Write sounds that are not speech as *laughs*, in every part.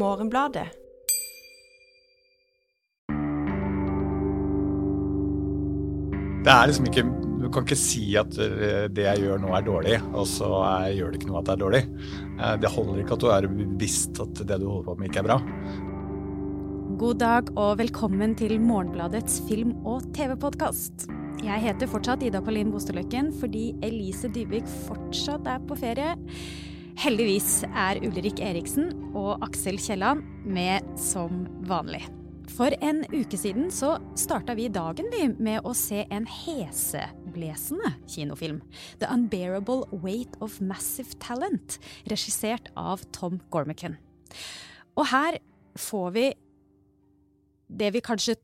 Morgenbladet. Det er liksom ikke Du kan ikke si at eh, det jeg gjør nå er dårlig, og så er, gjør det ikke noe at det er dårlig. Eh, Det holder ikke at du er bevisst at det du holder på med, ikke er bra. God dag og velkommen til Morgenbladets film- og TV-podkast. Jeg heter fortsatt Ida Pauline Bosteløkken fordi Elise Dybvik fortsatt er på ferie. Heldigvis er Ulrik Eriksen og Aksel Kielland med som vanlig. For en uke siden så starta vi dagen vi med å se en heseblesende kinofilm. The Unbearable Weight of Massive Talent, regissert av Tom Gormican. Og her får vi det vi kanskje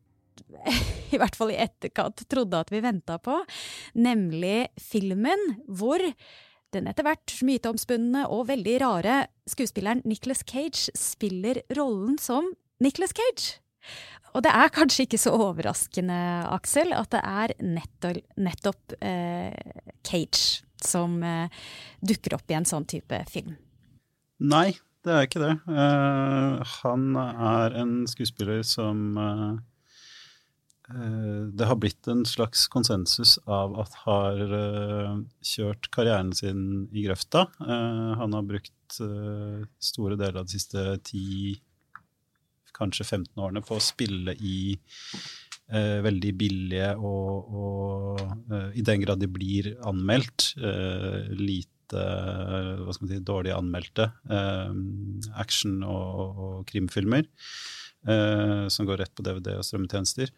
*laughs* i hvert fall i etterkant trodde at vi venta på, nemlig filmen hvor den etter hvert myteomspunne og veldig rare skuespilleren Nicholas Cage spiller rollen som Nicholas Cage. Og det er kanskje ikke så overraskende, Aksel, at det er nettopp, nettopp eh, Cage som eh, dukker opp i en sånn type film. Nei, det er ikke det. Uh, han er en skuespiller som eh, det har blitt en slags konsensus av at har eh, kjørt karrieren sin i grøfta. Eh, han har brukt eh, store deler av de siste 10, kanskje 15 årene på å spille i eh, veldig billige og, og eh, i den grad de blir anmeldt, eh, lite hva skal man si, dårlig anmeldte eh, action- og, og krimfilmer. Uh, som går rett på DVD og strømmetjenester.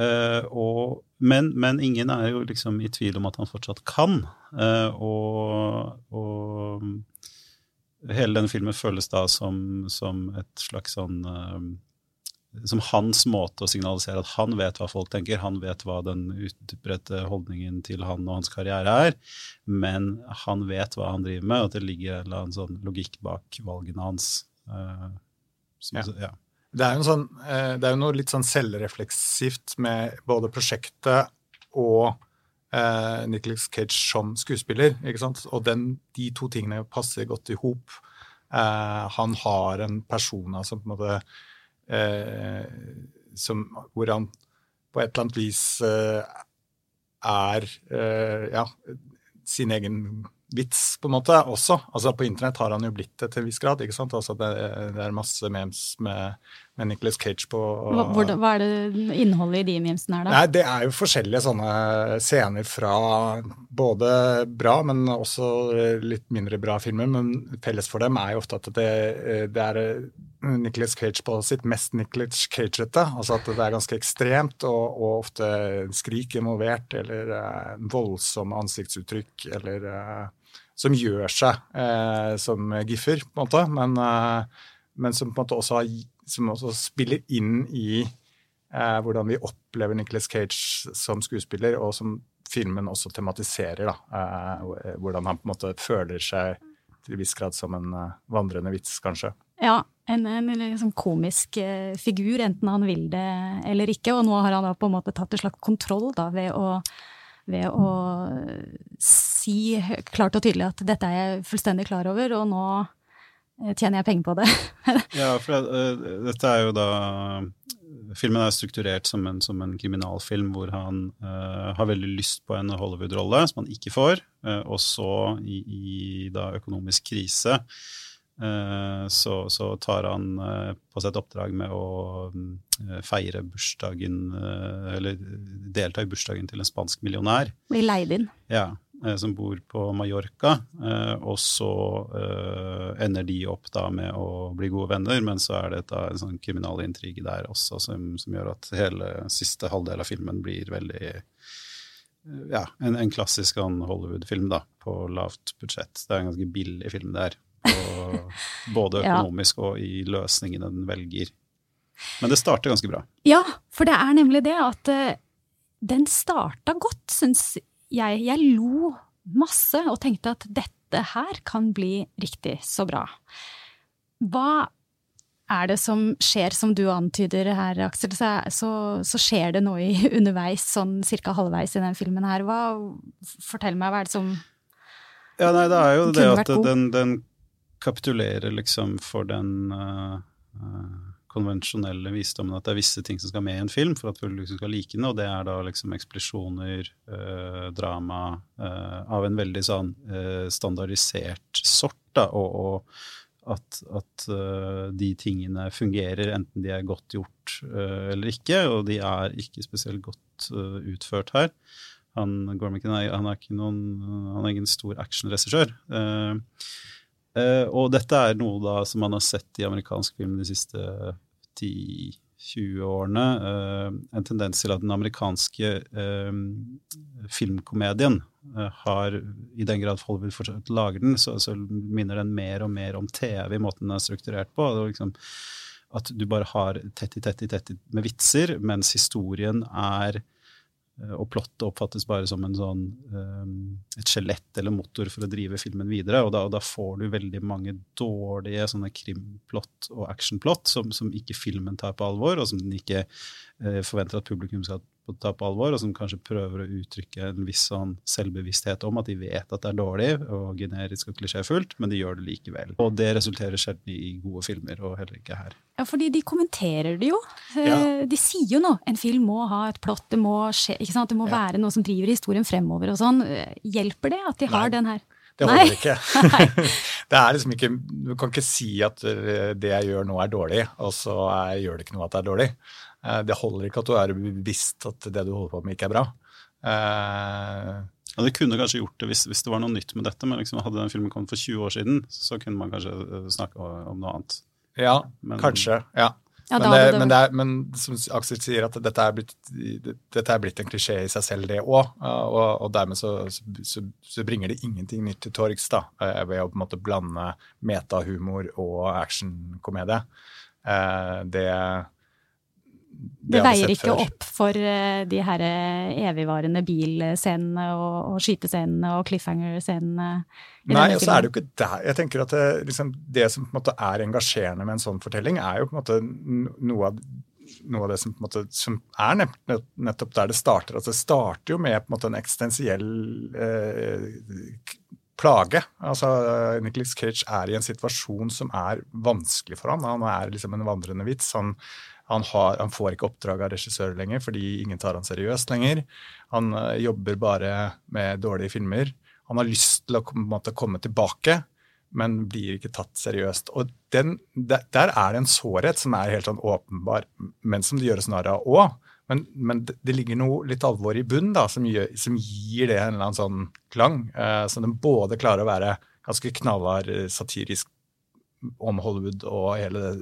Eh, og, men, men ingen er jo liksom i tvil om at han fortsatt kan. Uh, og, og hele denne filmen føles da som, som et slags sånn uh, Som hans måte å signalisere at han vet hva folk tenker, han vet hva den utbredte holdningen til han og hans karriere er, men han vet hva han driver med, og at det ligger en eller annen sånn logikk bak valgene hans. som, Ja. ja. Det er jo, sånn, eh, noe litt sånn selvrefleksivt med både prosjektet og eh, Nicholas Cage som skuespiller. ikke sant? Og den, de to tingene passer godt i hop. Eh, han har en persona som på en måte eh, som, Hvor han på et eller annet vis eh, er eh, ja, sin egen vits, på en måte, også. Altså På internett har han jo blitt det til en viss grad. ikke sant? Altså Det, det er masse memes med, med Nicholas Cage på Hva, hvordan- hva er det innholdet i de memesene er, da? Nei, Det er jo forskjellige sånne scener fra både bra, men også litt mindre bra filmer. Men felles for dem er jo ofte at det, det er Nicholas Cage på sitt mest Nicholas Cage-ete. Altså at det er ganske ekstremt, og, og ofte skrik involvert, eller eh, voldsomme ansiktsuttrykk, eller eh, som gjør seg eh, som giffer, på en måte. Men, eh, men som på en måte også, har, som også spiller inn i eh, hvordan vi opplever Nicholas Cage som skuespiller, og som filmen også tematiserer. Da, eh, hvordan han på en måte føler seg til en viss grad som en eh, vandrende vits, kanskje. Ja, en, en liksom komisk eh, figur, enten han vil det eller ikke. Og nå har han da på en måte tatt en slags kontroll da, ved å, ved å si klart og tydelig at dette er jeg fullstendig klar over, og nå eh, tjener jeg penger på det. *laughs* Ja, for eh, dette er jo da Filmen er strukturert som en, som en kriminalfilm hvor han uh, har veldig lyst på en Hollywood-rolle som han ikke får, uh, og så i, i da økonomisk krise så, så tar han eh, på seg et oppdrag med å mm, feire bursdagen eh, Eller delta i bursdagen til en spansk millionær. Blir leid inn. Ja, eh, som bor på Mallorca. Eh, og så eh, ender de opp da med å bli gode venner, men så er det da en sånn kriminalintrige der også som, som gjør at hele siste halvdel av filmen blir veldig eh, ja, en, en klassisk sånn Hollywood-film da, på lavt budsjett. Det er en ganske billig film der, og *laughs* både Ja. økonomisk og i løsningene den velger. Men det starter ganske bra. Ja, for det er nemlig det at uh, den starta godt, syns jeg. Jeg lo masse og tenkte at dette her kan bli riktig så bra. Hva er det som skjer, som du antyder her, Aksel? Så, så, så skjer det noe i, *laughs* underveis, sånn cirka halvveis i den filmen her. Hva, fortell meg, hva er det som Ja, nei, det er jo det at den, den kapitulerer liksom for den, uh, konvensjonelle visdommen at det er visse ting som skal med i en film for at publikum skal like den, og det er da liksom eksplosjoner, eh, drama eh, av en veldig sånn eh, standardisert sort, da, og, og at, at uh, de tingene fungerer, enten de er godt gjort uh, eller ikke, og de er ikke spesielt godt uh, utført her. Han, Gormican han er ikke noen, han er ingen stor actionregissør. Uh, og dette er noe da som man har sett i amerikansk film de siste 10-20 årene. Uh, en tendens til at den amerikanske uh, filmkomedien har, i den grad Hollywood fortsatt lager den, så, så, minner den mer og mer om TV i måten den er strukturert på. Liksom, at du bare har tett i tett i tett med vitser, mens historien er Eh, og plottet oppfattes bare som sånn, um, et skjelett eller motor for å drive filmen videre. Og da, og da får du veldig mange dårlige sånne krimplott og actionplott som, som ikke filmen tar på alvor, og som den ikke uh, forventer at publikum skal ta på alvor, og som kanskje prøver å uttrykke en viss sånn selvbevissthet om at de vet at det er dårlig og generisk og klisjéfullt, men de gjør det likevel. Og det resulterer sjelden i gode filmer, og heller ikke her. Ja, fordi de kommenterer det jo. Eh, ja. De sier jo noe. En film må ha et plott, det må, skje, det må ja. være noe som driver historien fremover og sånn. Hjelper det at de har Nei. den her? Det holder Nei. ikke. *laughs* *laughs* det er liksom ikke, du kan ikke si at eh, det jeg gjør nå er dårlig, og så er, gjør det ikke noe at det er dårlig. Eh, det holder ikke at du er bevisst at det du holder på med, ikke er bra. Uh, ja, Det kunne kanskje gjort det hvis, hvis, det var noe nytt med dette, men liksom, hadde den filmen kommet for 20 år siden, så kunne man kanskje snakke om noe annet. Ja, men, kanskje. ja. Ja, men, det, men, det er, men, som Aksel sier, at dette er blitt, dette er blitt en klisjé i seg selv, det òg. Og, og, dermed så, så, så, bringer det ingenting nytt til torgs da, eh, ved å på en måte blande metahumor og actionkomedie. Eh, det det, veier ikke før. opp for uh, de her evigvarende bilscenene og, og skytescenene og cliffhanger-scenene. Nei, og så er det jo ikke der. Jeg tenker at det, liksom, det som på en måte er engasjerende med en sånn fortelling, er jo på en måte noe av, noe av det som, på en måte, som er nettopp der det starter. Altså, det starter jo med på en måte en eksistensiell eh, plage. Altså, Nicholas Cage er i en situasjon som er vanskelig for ham. Han er liksom en vandrende vits. Han han, har, han, får ikke oppdrag av regissører lenger fordi ingen tar han seriøst lenger. Han uh, jobber bare med dårlige filmer. Han har lyst til å måte, komme tilbake, men blir ikke tatt seriøst. Og den, der, der, er det en sårhet som er helt sånn åpenbar, men som det gjøres narr av òg. Men, men, det ligger noe litt alvor i bunnen da, som, gjør, som gir det en eller annen sånn klang. Uh, så den både klarer å være ganske knallhard eh, satirisk om Hollywood og hele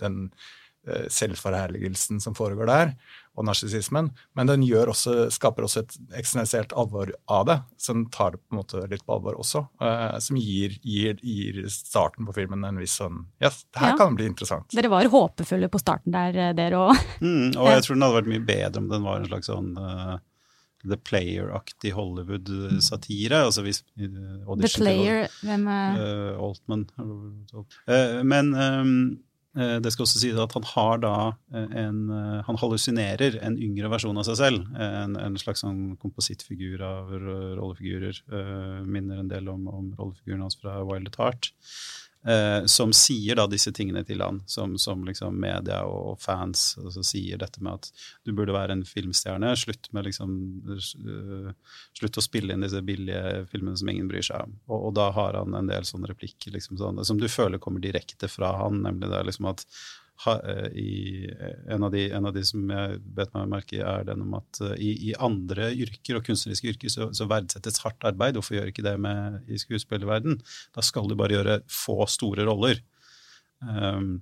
den Eh, selvforherligelsen som foregår der, og narsissismen. Men den også, skaper også et eksistensielt alvor av det, som tar det på en måte litt på alvor også. Uh, som gir, gir, gir, starten på filmen en viss sånn Ja, yes, det her ja. kan bli interessant. Dere var håpefulle på starten der, eh, dere òg. *laughs* Mm, og jeg tror den hadde vært mye bedre om den var en slags sånn uh, The Player-aktig Hollywood-satire. altså hvis, uh, The Player, hvem er Altman. men um, Eh, det skal også sies at han har da eh, en eh, Han hallusinerer en yngre versjon av seg selv. En, en slags sånn komposittfigur av rollefigurer. Minner en del om, om rollefiguren hans fra Wild at Heart eh, som sier da disse tingene til han, som, som liksom media og fans altså, sier dette med at du burde være en filmstjerne, slutt med liksom uh, Slutt å spille inn disse billige filmene som ingen bryr seg om. Og, og da har han en del sånne replikker liksom, sånn, som du føler kommer direkte fra han, nemlig det liksom at i, eh, en, av de, en, av de, som jeg bet meg merke i, er den om at uh, i, i, andre yrker og kunstneriske yrker så, så, verdsettes hardt arbeid. Hvorfor gjør ikke det med i skuespillerverden? Da skal du bare gjøre få store roller. Um,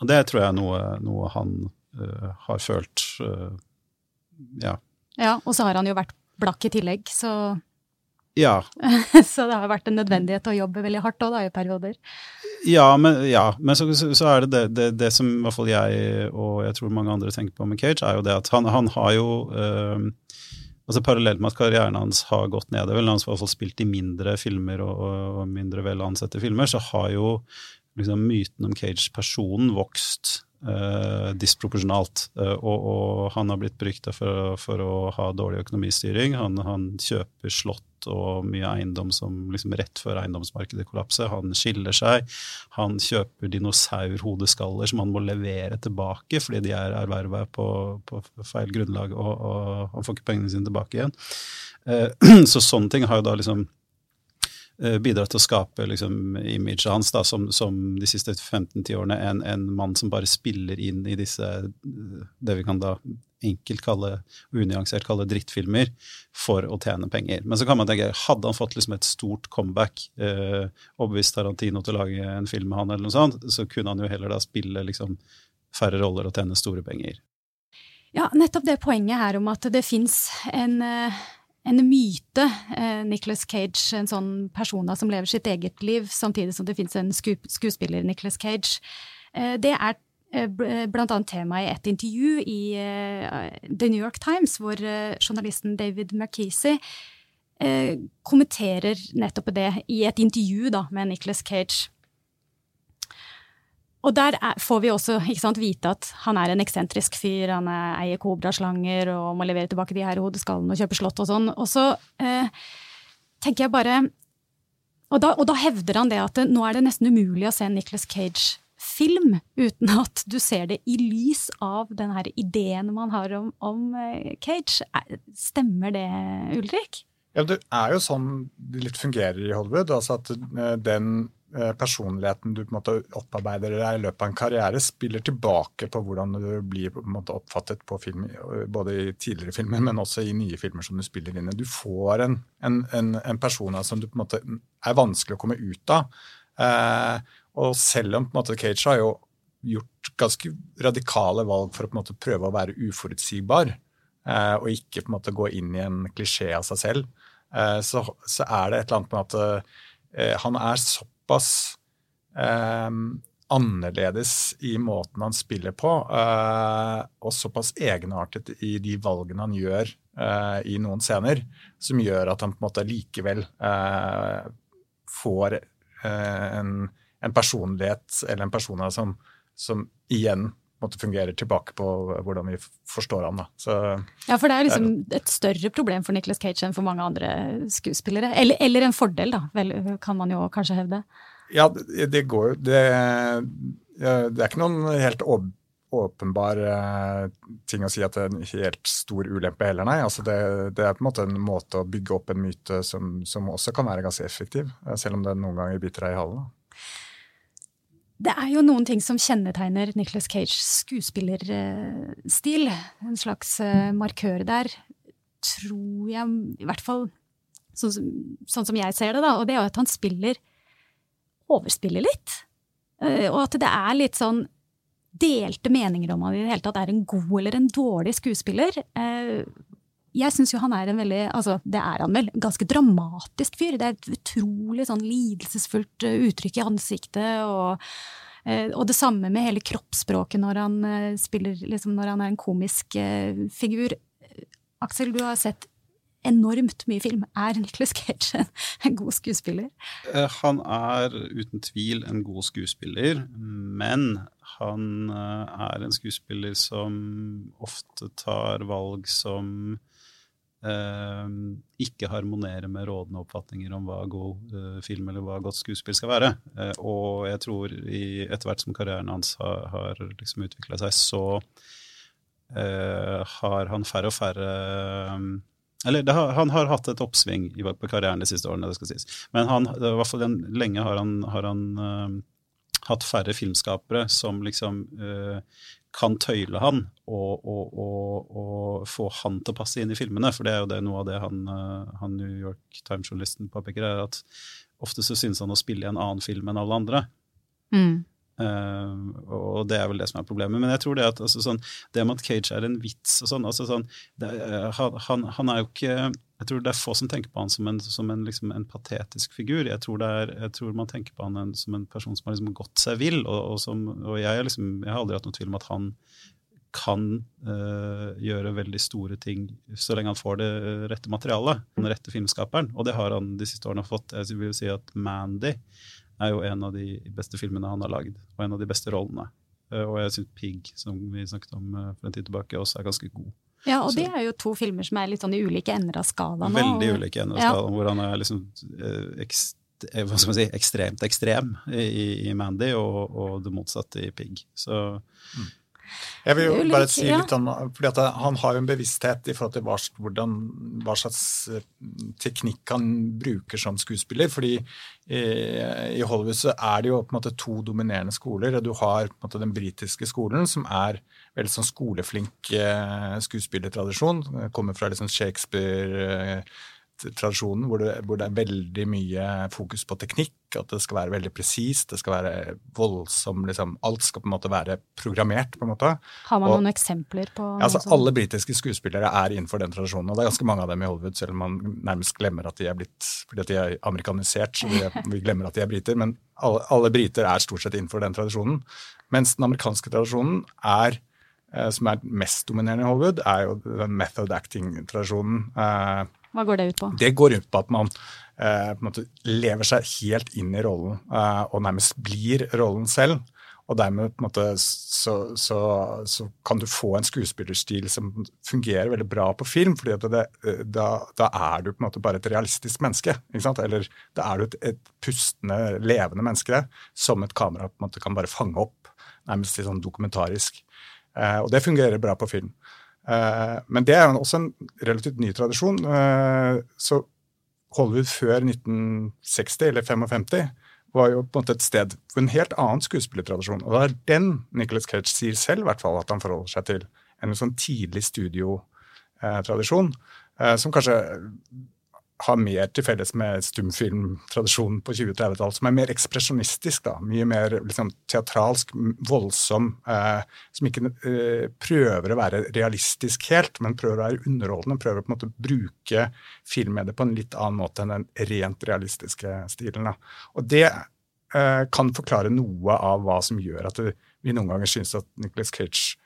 og det tror jeg er noe, noe han uh, har følt. Uh, ja. ja. Og så har han jo vært blakk i tillegg, så ja. *laughs* så det har vært en nødvendighet å jobbe veldig hardt òg, da, i perioder. Ja, men, ja, men så, så, er det det, det det, som i hvert fall jeg og jeg tror mange andre tenker på med Cage, er jo det at han, han har jo øh, altså Parallelt med at karrieren hans har gått nedover, eller han har i hvert fall spilt i mindre filmer og, og mindre vel ansette filmer, så har jo liksom myten om Cage-personen vokst uh, disproporsjonalt. Uh, og, og, han har blitt berykta for, for, å ha dårlig økonomistyring. Han, han kjøper slott og mye eiendom som liksom rett før eiendomsmarkedet kollapser. Han skiller seg. Han kjøper dinosaurhodeskaller som han må levere tilbake fordi de er erverva på, på, feil grunnlag, og, og, han får ikke pengene sine tilbake igjen. Eh, *clears throat* så sånne ting har jo da liksom Eh, bidratt til å skape liksom, imaget hans da, som, som, de siste 15-10 årene en, en, mann som bare spiller inn i disse det vi kan da enkelt kalle, unyansert kalle drittfilmer, for å tjene penger. Men så kan man tenke, hadde han fått liksom et stort comeback, eh, overbevist Tarantino til å lage en film med han, eller noe sånt, så kunne han jo heller da spille liksom, færre roller og tjene store penger. Ja, nettopp det poenget her om at det fins en uh en myte. Eh, Nicholas Cage, en sånn person som lever sitt eget liv, samtidig som det fins en skuespiller, Nicholas Cage. Eh, det er eh, blant annet tema i et intervju i uh, The New York Times, hvor journalisten David uh, kommenterer nettopp det i et intervju da, med Nicholas Cage. Og der er, får vi også sant, vite at han er en eksentrisk fyr. Han er, eier kobraslanger og må levere tilbake de her hodeskallene og kjøpe slott og sånn. Og så eh, tenker jeg bare og da, og da, hevder han det at nå er det nesten umulig å se Nicholas Nicholas Cage-film uten at du ser det i lys av den her ideen man har om, om eh, Cage. Stemmer det, Ulrik? Ja, Det er jo sånn det litt fungerer i Hollywood. altså at eh, den Eh, personligheten du på en måte opparbeider deg i løpet av en karriere, spiller tilbake på hvordan du blir på en måte oppfattet på film, både i tidligere filmer, men også i nye filmer som du spiller inn i. Du får en, en, en, en person som du på en måte er vanskelig å komme ut av. Eh, og selv om på en måte Cage har jo gjort ganske radikale valg for å på en måte prøve å være uforutsigbar, eh, og ikke på en måte gå inn i en klisjé av seg selv, eh, så, så, er det et eller annet med at eh, han er såpass eh, annerledes i måten han spiller på, eh, og såpass egenartet i de valgene han gjør eh, i noen scener, som gjør at han på en måte likevel får en, en, personlighet eller en persona som, som igjen måte fungerer tilbake på hvordan vi forstår han. Da. Så, ja, for det er liksom et større problem for Nicholas Cage enn for mange andre skuespillere. Eller, eller en fordel, da, vel, kan man jo kanskje hevde. Ja, det, det går jo det, det, er ikke noen helt åpenbar uh, ting å si at det er en helt stor ulempe heller, nei. Altså det, det, er på en måte en måte å bygge opp en myte som, som også kan være ganske effektiv, selv om det noen ganger biter deg i halen. Det er jo noen ting som kjennetegner Nicholas Cages skuespillerstil. En slags eh, markør der, tror jeg, i hvert fall sånn som, sånn som jeg ser det, da. Og det er jo at han spiller Overspiller litt. Eh, og at det er litt sånn delte meninger om han i det hele tatt er en god eller en dårlig skuespiller. Jeg syns jo han er en veldig Altså, det er han vel. Ganske dramatisk fyr. Det er et utrolig sånn lidelsesfullt eh, uttrykk i ansiktet. og eh, og det samme med hele kroppsspråket når han eh, spiller liksom når han er en komisk figur. Aksel, du har sett enormt mye film. Er Nicholas Cage en god skuespiller? Han er uten tvil en god skuespiller, men han er en skuespiller som ofte tar valg som eh, ikke harmonerer med rådende oppfatninger om hva god eh, film eller hva godt skuespill skal være. Eh, og jeg tror etter hvert som karrieren hans har, har liksom utvikla seg, så eh, har han færre og færre eh, eller har, han har hatt et oppsving på karrieren de siste årene, det skal sies. Men han, i hvert fall den, lenge har han, har han hatt færre filmskapere som liksom uh, kan tøyle han og, og, og, og, få han til å passe inn i filmene. For det er jo det, noe av det han, eh, han New York Times-journalisten påpeker, er at ofte så synes han å spille i en annen film enn alle andre. Mm. Uh, og det er vel det som er problemet. Men jeg tror det at altså, sånn, det med at Cage er en vits og sånn, altså, sånn det, han, han, er jo ikke Jeg tror det er få som tenker på han som en, som en, liksom, en patetisk figur. Jeg tror, er, jeg tror, man tenker på han en, som en person som har liksom gått seg vill. Og, og, som, og jeg, liksom, jeg, har aldri hatt noen tvil om at han kan uh, gjøre veldig store ting så lenge han får det rette materialet. Den rette filmskaperen. Og det har han de siste årene fått. Jeg vil si at Mandy er jo en av de beste filmene han har lagd, og en av de beste rollene. Uh, og jeg syns Pig, som vi snakket om uh, for en tid tilbake, også er ganske god. Ja, og Så- det er jo to filmer som er litt sånn i ulike ender av skalaen. Veldig og- ulike ender av Ja. hvor han er liksom eh, ekst, eh, hva skal man si, ekstremt ekstrem i, i Mandy, og, og det motsatte i Pig. Så Jeg vil jo ulike, bare si litt om fordi Han har jo en bevissthet i forhold til hva, hvordan, hva slags eh, teknikk han bruker som skuespiller. fordi i, i Hollywood så er det jo på en måte to dominerende skoler. og Du har på en måte den britiske skolen, som er veldig sånn skoleflink eh, skuespillertradisjon. Kommer fra liksom Shakespeare. Tradisjonen hvor det, hvor det er veldig mye fokus på teknikk, at det skal være veldig presist, det skal være voldsom liksom, Alt skal på en måte være programmert, på en måte. Har man Og- noen eksempler på Ja, altså, alle britiske skuespillere er innenfor den tradisjonen, og det er ganske mange av dem i Hollywood, selv om man nærmest glemmer at de er blitt fordi at de er amerikanisert, så vi, vi glemmer at de er briter. Men alle, alle briter er stort sett innenfor den tradisjonen. Mens den amerikanske tradisjonen er eh, som er mest dominerende i Hollywood, er jo den method acting-tradisjonen. Eh, Hva går det ut på? det går ut på at man eh, på lever seg helt inn i rollen eh, og nærmest blir rollen selv. Og dermed måte så, så, så kan du få en skuespillerstil som fungerer veldig bra på film, fordi eh, da, da er du på en måte bare et realistisk menneske. Eller da er du et, et pustende, levende menneske som et kamera på en måte kan bare fange opp, nærmest litt sånn dokumentarisk. Eh, og det fungerer bra på film. Eh, men det er jo også en relativt ny tradisjon. Eh, så Hollywood før 1960 eller 55 var jo på en måte et sted for en helt annen skuespillertradisjon. Og det er den Nicholas Cage sier selv hvert at han forholder seg til. En sånn tidlig studiotradisjon, eh, som kanskje har mer til felles med stumfilmtradisjonen på 20-30-tallet, som er mer ekspresjonistisk. da, Mye mer liksom, teatralsk, voldsom. Eh, som ikke eh, prøver å være realistisk helt, men prøver å være underholdende. Prøver på en måte å bruke filmmediet på en litt annen måte enn den rent realistiske stilen. Da. Og det eh, kan forklare noe av hva som gjør at vi noen ganger syns at Nicholas Cage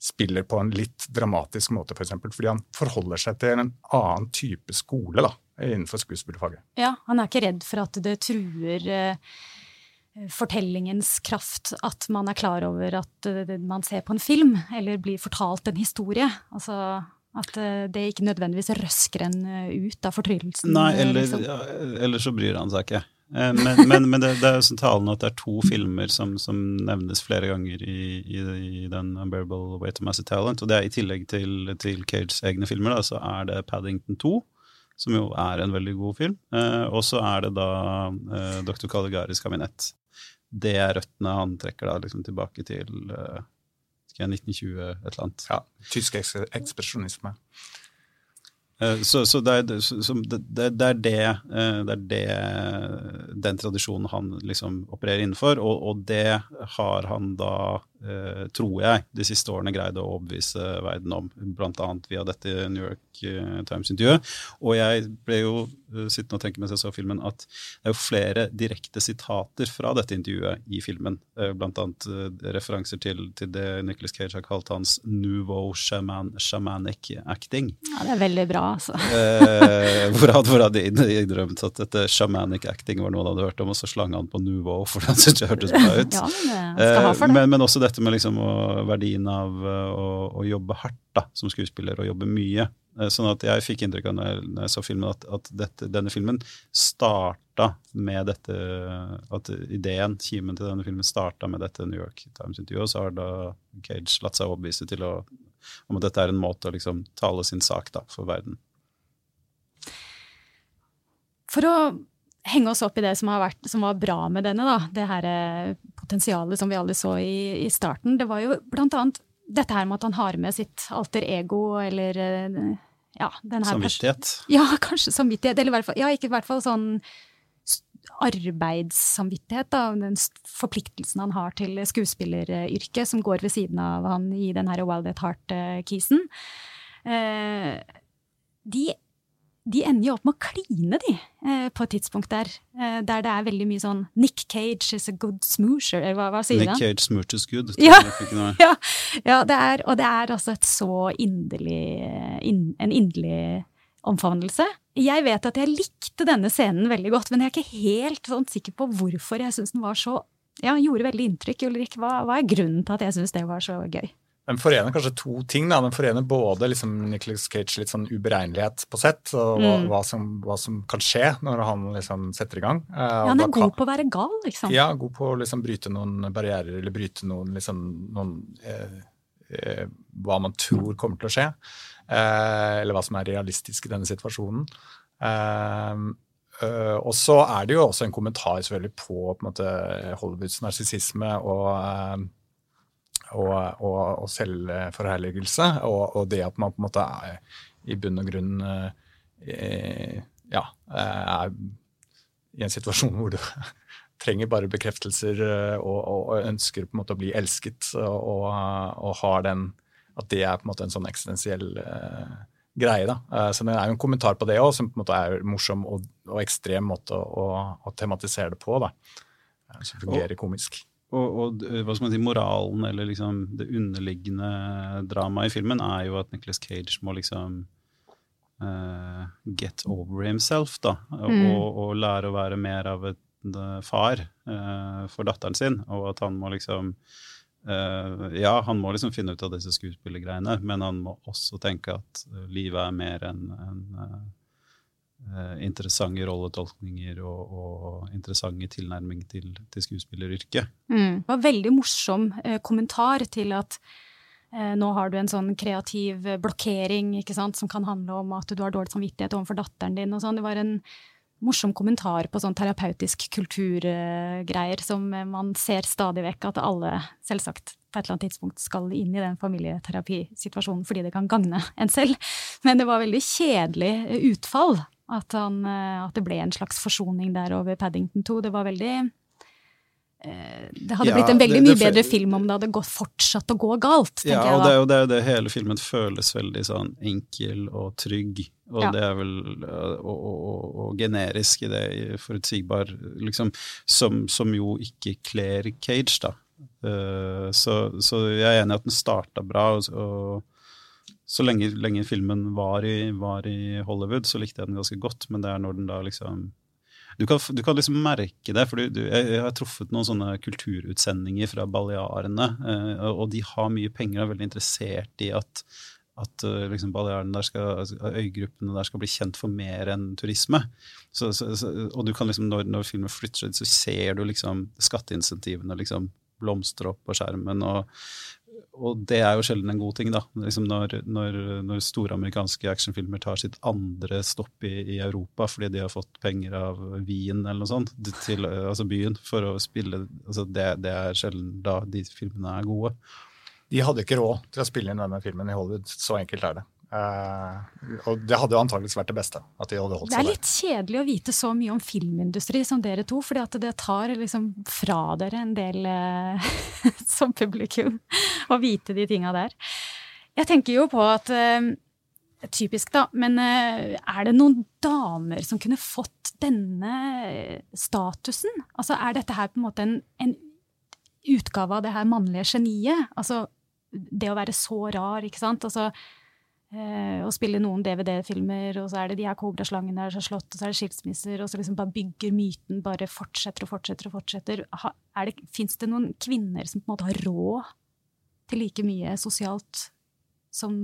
spiller på en litt dramatisk måte, f.eks. For eksempel, fordi han forholder seg til en annen type skole da, innenfor skuespillerfaget. Ja, han er ikke redd for at det truer eh, fortellingens kraft at man er klar over at eh, man ser på en film, eller blir fortalt en historie. Altså at eh, det ikke nødvendigvis røsker en ut av fortryllelsen. Nei, eller, liksom. ja, eller så bryr han seg ikke. Men, men, men det, det er jo sånn talende at det er to filmer som, som nevnes flere ganger i, i, i den Unbearable Weight of Massive Talent. Og det er i tillegg til, til Cages egne filmer, da, så er det Paddington 2, som jo er en veldig god film. Eh, og så er det da eh, Dr. Caligaris kabinett. Det er røttene han trekker da liksom tilbake til eh, skal jeg, 1920 et eller annet. Ja, Tysk eks ekspresjonisme. Eh, Så, så, det, er, det- så, det, det, er det, eh, det er det den tradisjonen han liksom opererer innenfor, og, og det har han da, eh, tror jeg, de siste årene greid å overbevise verden om, annet via dette New York eh, Times-intervjuet. Og jeg ble jo eh, sittende og tenke mens jeg så filmen at det er jo flere direkte sitater fra dette intervjuet i filmen, eh, annet eh, referanser til, til det Nicholas Cage har kalt hans nouveau shaman, shamanic acting. Ja, det er veldig bra, altså. *laughs* Eh, hvor han hvor innrømt at dette shamanic acting var noe han hadde hørt om, og så slang han på nouveau, for han syntes det hørtes bra ut. Ja, men det skal ha for det. men, men også dette med liksom verdien av å, å jobbe hardt da, som skuespiller, og jobbe mye. Eh, Sånn at jeg fikk inntrykk av når når jeg så filmen, at, at dette, denne filmen starta med dette At ideen, kimen til denne filmen starta med dette New York Times-intervjuet, og så har da Cage latt seg overbevise til å, om at dette er en måte å liksom tale sin sak da, for verden. For å henge oss opp i det som, vært, som var bra med denne, da, det her eh, potensialet som vi alle så i, i starten, det var jo blant annet dette her med at han har med sitt alter ego, eller eh, ja, den her pers- Samvittighet. Ja, *laughs* kanskje samvittighet, eller i hvert fall, ja, ikke i hvert fall sånn arbeidssamvittighet, da, den forpliktelsen han har til skuespilleryrket, som går ved siden av han i den her Wild at Heart-kisen. Eh, de, de ender jo opp med å kline, de, eh, på et tidspunkt der. Eh, der det er veldig mye sånn Nick Cage is a good smoosher, eller hva, hva sier Nick han? Cage smooches good. Ja. *laughs* Ja, ja det er, og det er altså et så inderlig En inderlig omfavnelse. Jeg vet at jeg likte denne scenen veldig godt, men jeg er ikke helt sånn sikker på hvorfor jeg syns den var så Ja, gjorde veldig inntrykk. Ulrik, hva, hva er grunnen til at jeg syns det var så gøy? Den forener kanskje to ting. da, Den forener både liksom Nicholas Cage litt sånn uberegnelighet på sett, og hva, Mm. hva, som, hva som kan skje når han liksom setter i gang. Eh, Ja, han er kan- god på å være gal, liksom. Ja, god på å liksom bryte noen barrierer, eller bryte noen, liksom, noen eh, eh, Hva man tror kommer til å skje. Eh, eller hva som er realistisk i denne situasjonen. Eh, eh, og så er det jo også en kommentar selvfølgelig på, på en måte, Hollywoods narsissisme og, eh, og, og, og selvforherligelse, og, og det at man på en måte er i bunn og grunn eh, ja, er i en situasjon hvor du *laughs* trenger bare bekreftelser eh, og, ønsker på en måte å bli elsket, og, har den At det er på en måte en sånn eksistensiell eh, greie. da. Eh, så det er jo en kommentar på det òg, som på en måte er morsom og, ekstrem måte å, å tematisere det på. da. Eh, Som fungerer komisk. Og, og eh, hva skal man si, moralen, eller liksom det underliggende dramaet i filmen, er jo at Nicholas Cage må liksom uh, get over himself, da. Mm. og, og lære å være mer av en eh, far uh, for datteren sin. Og at han må liksom uh, Ja, han må liksom finne ut av disse skuespillergreiene, men han må også tenke at livet er mer enn en, interessante rolletolkninger og, og interessante tilnærming til, til skuespilleryrket. Mm. Det var veldig morsom eh, kommentar til at eh, nå har du en sånn kreativ eh, blokkering sant, som kan handle om at du har dårlig samvittighet overfor datteren din. sånn. Det var en morsom kommentar på sånn terapeutisk kulturgreier som eh, man ser stadig vekk at alle selvsagt på et eller annet tidspunkt skal inn i den familieterapisituasjonen fordi det kan gagne en selv. Men det var veldig kjedelig eh, utfall. At, han, eh, at det ble en slags forsoning der over Paddington 2. Det var veldig eh, Det hadde Ja, blitt en veldig det- det mye bedre film om det hadde gått, fortsatt å gå galt, Ja, og det er jo det, hele filmen føles veldig sånn enkel og trygg. Og Ja. det er vel og, og, og, og generisk i det, forutsigbar, liksom, som, som jo ikke kler Cage, da. Uh, så, så jeg er enig i at den starta bra, og så lenge, lenge filmen var i, var i Hollywood, så likte jeg den ganske godt, men det er når den da liksom du kan, du kan liksom merke det, for du, du, jeg, jeg har truffet noen sånne kulturutsendinger fra Balearene, eh, og de har mye penger og er veldig interessert i at, at uh, liksom der skal, altså, øygruppene der skal bli kjent for mer enn turisme. Så, så, så, og du kan liksom, når, når filmen flytter seg, så ser du liksom skatteinsentivene liksom blomstre opp på skjermen. og og det er jo sjelden en god ting, da. Liksom når, når, når store amerikanske actionfilmer tar sitt andre stopp i, i Europa fordi de har fått penger av Wien eller noe sånt, til, altså byen, for å spille altså det, det er sjelden da de filmene er gode. De hadde ikke råd til å spille inn denne filmen i Hollywood. Så enkelt er det. Eh, og det hadde jo antakeligvis vært det beste. at de hadde holdt seg Det er litt kjedelig å vite så mye om filmindustri som dere to, fordi at det tar liksom fra dere en del uh, *laughs* som publikum å vite de tinga der. Jeg tenker jo på at uh, Typisk, da, men er det noen damer som kunne fått denne statusen? Altså, er dette her på en måte en, en utgave av det her mannlige geniet? Altså, det å være så rar, ikke sant? Altså, eh, spiller spille noen DVD-filmer, og så er det de her kobraslangene der som er slått, og så er det skilsmisser, og så liksom bare bygger myten, bare fortsetter og fortsetter og fortsetter. Er Fins det noen kvinner som på en måte har råd til like mye sosialt som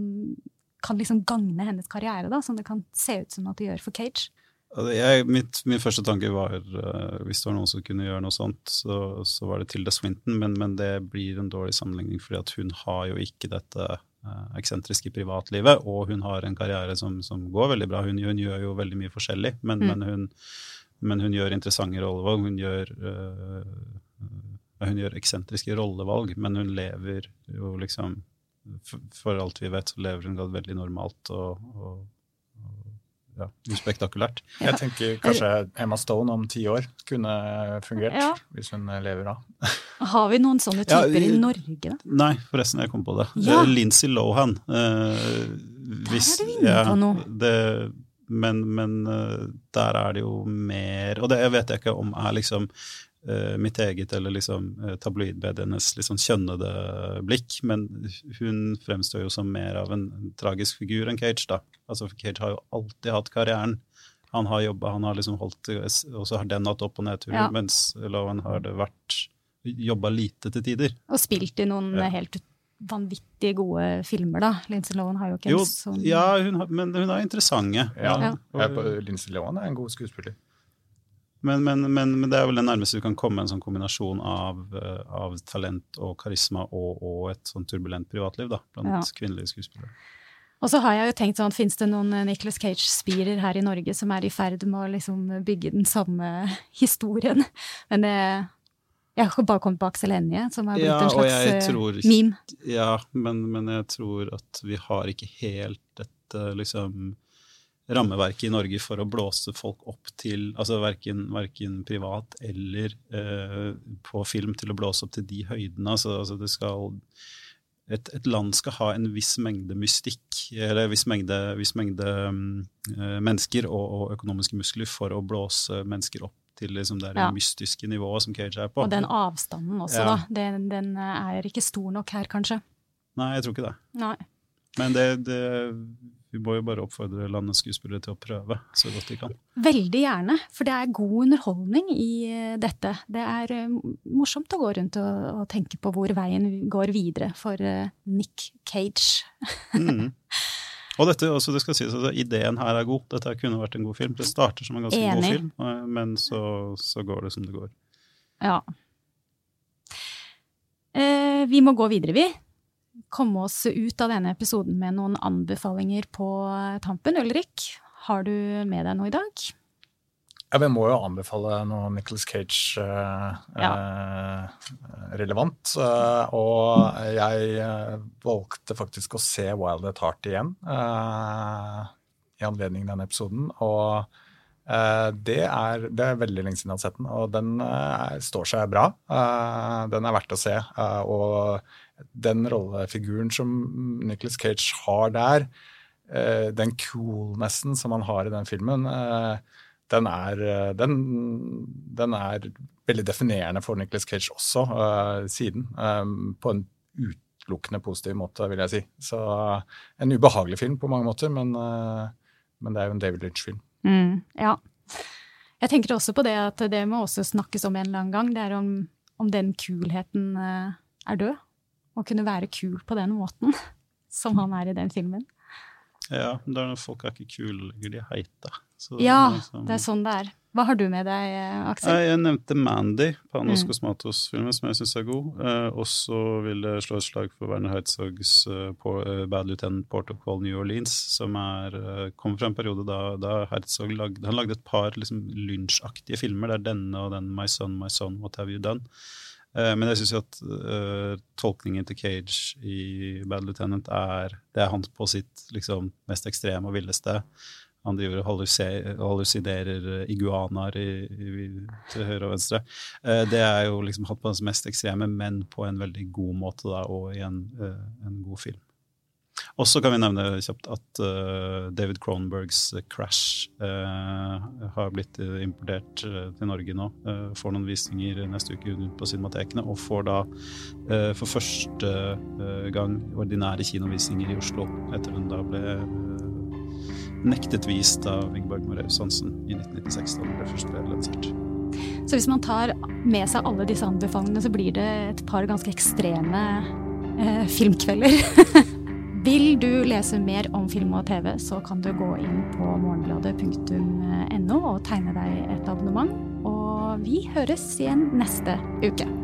kan liksom gagne hennes karriere, da, som det kan se ut som at det gjør for Cage? Jeg, mitt, min første tanke var uh, hvis det var noen som kunne gjøre noe sånt, så, så var det Tilda Swinton, men, men, det blir en dårlig sammenligning fordi hun har jo ikke dette eksentriske privatlivet, og hun har en karriere som, som går veldig bra. Hun, hun, gjør jo veldig mye forskjellig, men, Mm. men, hun, men hun gjør interessante rollevalg. Hun gjør, øh, hun gjør eksentriske rollevalg, men hun lever jo liksom for, for alt vi vet, så lever hun veldig normalt og, og, og ja, uspektakulært. Jeg tenker kanskje Emma Stone om ti år kunne fungert, Ja. hvis hun lever da. Har vi noen sånne Ja, typer i- i Norge, da? Nei, forresten, jeg kom på det. Ja. Lincy Lindsay Lohan. eh, hvis- er du inne på noe. Det, men men eh, der er det jo mer Og det jeg vet jeg ikke om er liksom eh, mitt eget eller liksom uh, tabloidmedienes liksom kjønnede blikk, men hun fremstår jo som mer av en, tragisk figur enn Cage, da. Altså, Cage har jo alltid hatt karrieren. Han har jobba, han har liksom holdt Og så har den hatt opp- og nedturer, Ja. mens Loven har det vært Jobba lite til tider. Og spilt i noen Ja. helt vanvittig gode filmer, da. Lindsay Lohan har jo ikke Jo, en sånn ja, hun har, men hun er interessante. Ja, Ja. Lindsay Lohan er en god skuespiller. Men, men, men, men det er vel det nærmeste du kan komme en sånn kombinasjon av, eh, av talent og karisma og, og et sånn turbulent privatliv da, blant Ja. kvinnelige skuespillere. Og så har jeg jo tenkt sånn, fins det noen eh, Nicholas Cage-spirer her i Norge som er i ferd med å liksom bygge den samme *laughs* historien? Men det Jeg har bare kommet på Aksel Hennie, som har blitt Ja, en slags eh, tror meme. Ja, men, men jeg tror at vi har ikke helt dette liksom rammeverket i Norge for å blåse folk opp til altså verken, verken privat eller eh, på film til å blåse opp til de høydene. Altså, altså det skal et, et land skal ha en viss mengde mystikk, eller en viss mengde, viss mengde eh, mennesker og, og økonomiske muskler for å blåse mennesker opp til liksom det Ja. mystiske nivået som Cage er på. Og den avstanden også, Ja. da. Den, den er ikke stor nok her, kanskje. Nei, jeg tror ikke det. Nei. Men det, det, vi må jo bare oppfordre landets skuespillere til å prøve så godt de kan. Veldig gjerne, for det er god underholdning i eh, dette. Det er eh, morsomt å gå rundt og, og tenke på hvor veien går videre for eh, Nick Cage. *laughs* Mm. Og dette, også, det skal sies, at ideen her er god. Dette kunne vært en god film. Det starter som en ganske god film, men så, så går det som det går. Ja. Eh, vi må gå videre, vi. Komme oss ut av denne episoden med noen anbefalinger på tampen. Ulrik, har du med deg noe i dag? Ja, Vi må jo anbefale noe Nicholas Cage-relevant. eh, relevant. Eh, og jeg eh, valgte faktisk å se Wild at Heart igjen eh, i anledning denne episoden. Og eh, det, er, det er veldig lenge siden jeg har sett den, og den eh, står seg bra. Eh, den er verdt å se. eh, og den rollefiguren som Nicholas Cage har der, eh, den coolnessen som han har i den filmen, eh, den er, eh, den, den er veldig definerende for Nicholas Cage også, siden. på en utelukkende positiv måte, vil jeg si. Så en ubehagelig film på mange måter, men, men det er jo en David Lynch-film. Mm, ja. Jeg tenker også på det at det må også snakkes om en eller annen gang. Det er om, om den kulheten er død. Å kunne være kul på den måten *laughs* som han er i den filmen. Ja, men det er når folk er ikke kule lenger, de er heite. Ja, liksom- det er sånn det er. Hva har du med deg, eh, Aksel? Jeg nevnte Mandy, Panos Mm. Cosmatos-filmen, som jeg syns er god. Eh, og så vil jeg slå et slag for Werner Heitzogs uh, Bad Lieutenant Port of Call New Orleans, som er, uh, kom fra en periode da, da Herzog lagde, han lagde et par liksom, lynsjaktige filmer. Det er denne og den My Son, My Son, What Have You Done? Eh, men jeg syns at uh, tolkningen til Cage i Bad Lieutenant er Det er han på sitt liksom, mest ekstreme og villeste. Han driver og hallusi- hallusiderer eh, iguanaer til høyre og venstre. Uh, det er jo liksom hatt på hans mest ekstreme, men på en veldig god måte da, og i en, uh, en god film. Og så kan vi nevne kjapt at uh, David Cronenbergs eh, Crash uh, har blitt importert til Norge nå. Uh, får noen visninger neste uke på cinematekene, og får da for første gang ordinære kinovisninger i Oslo, etter den da ble nektet vist av Ingeborg Moraus Hansen i 1996, da den ble først lansert. Så hvis man tar med seg alle disse anbefalingene, så blir det et par ganske ekstreme eh, filmkvelder. *laughs* Vil du lese mer om film og TV, så kan du gå inn på morgenbladet.no og tegne deg et abonnement. Og vi høres igjen neste uke.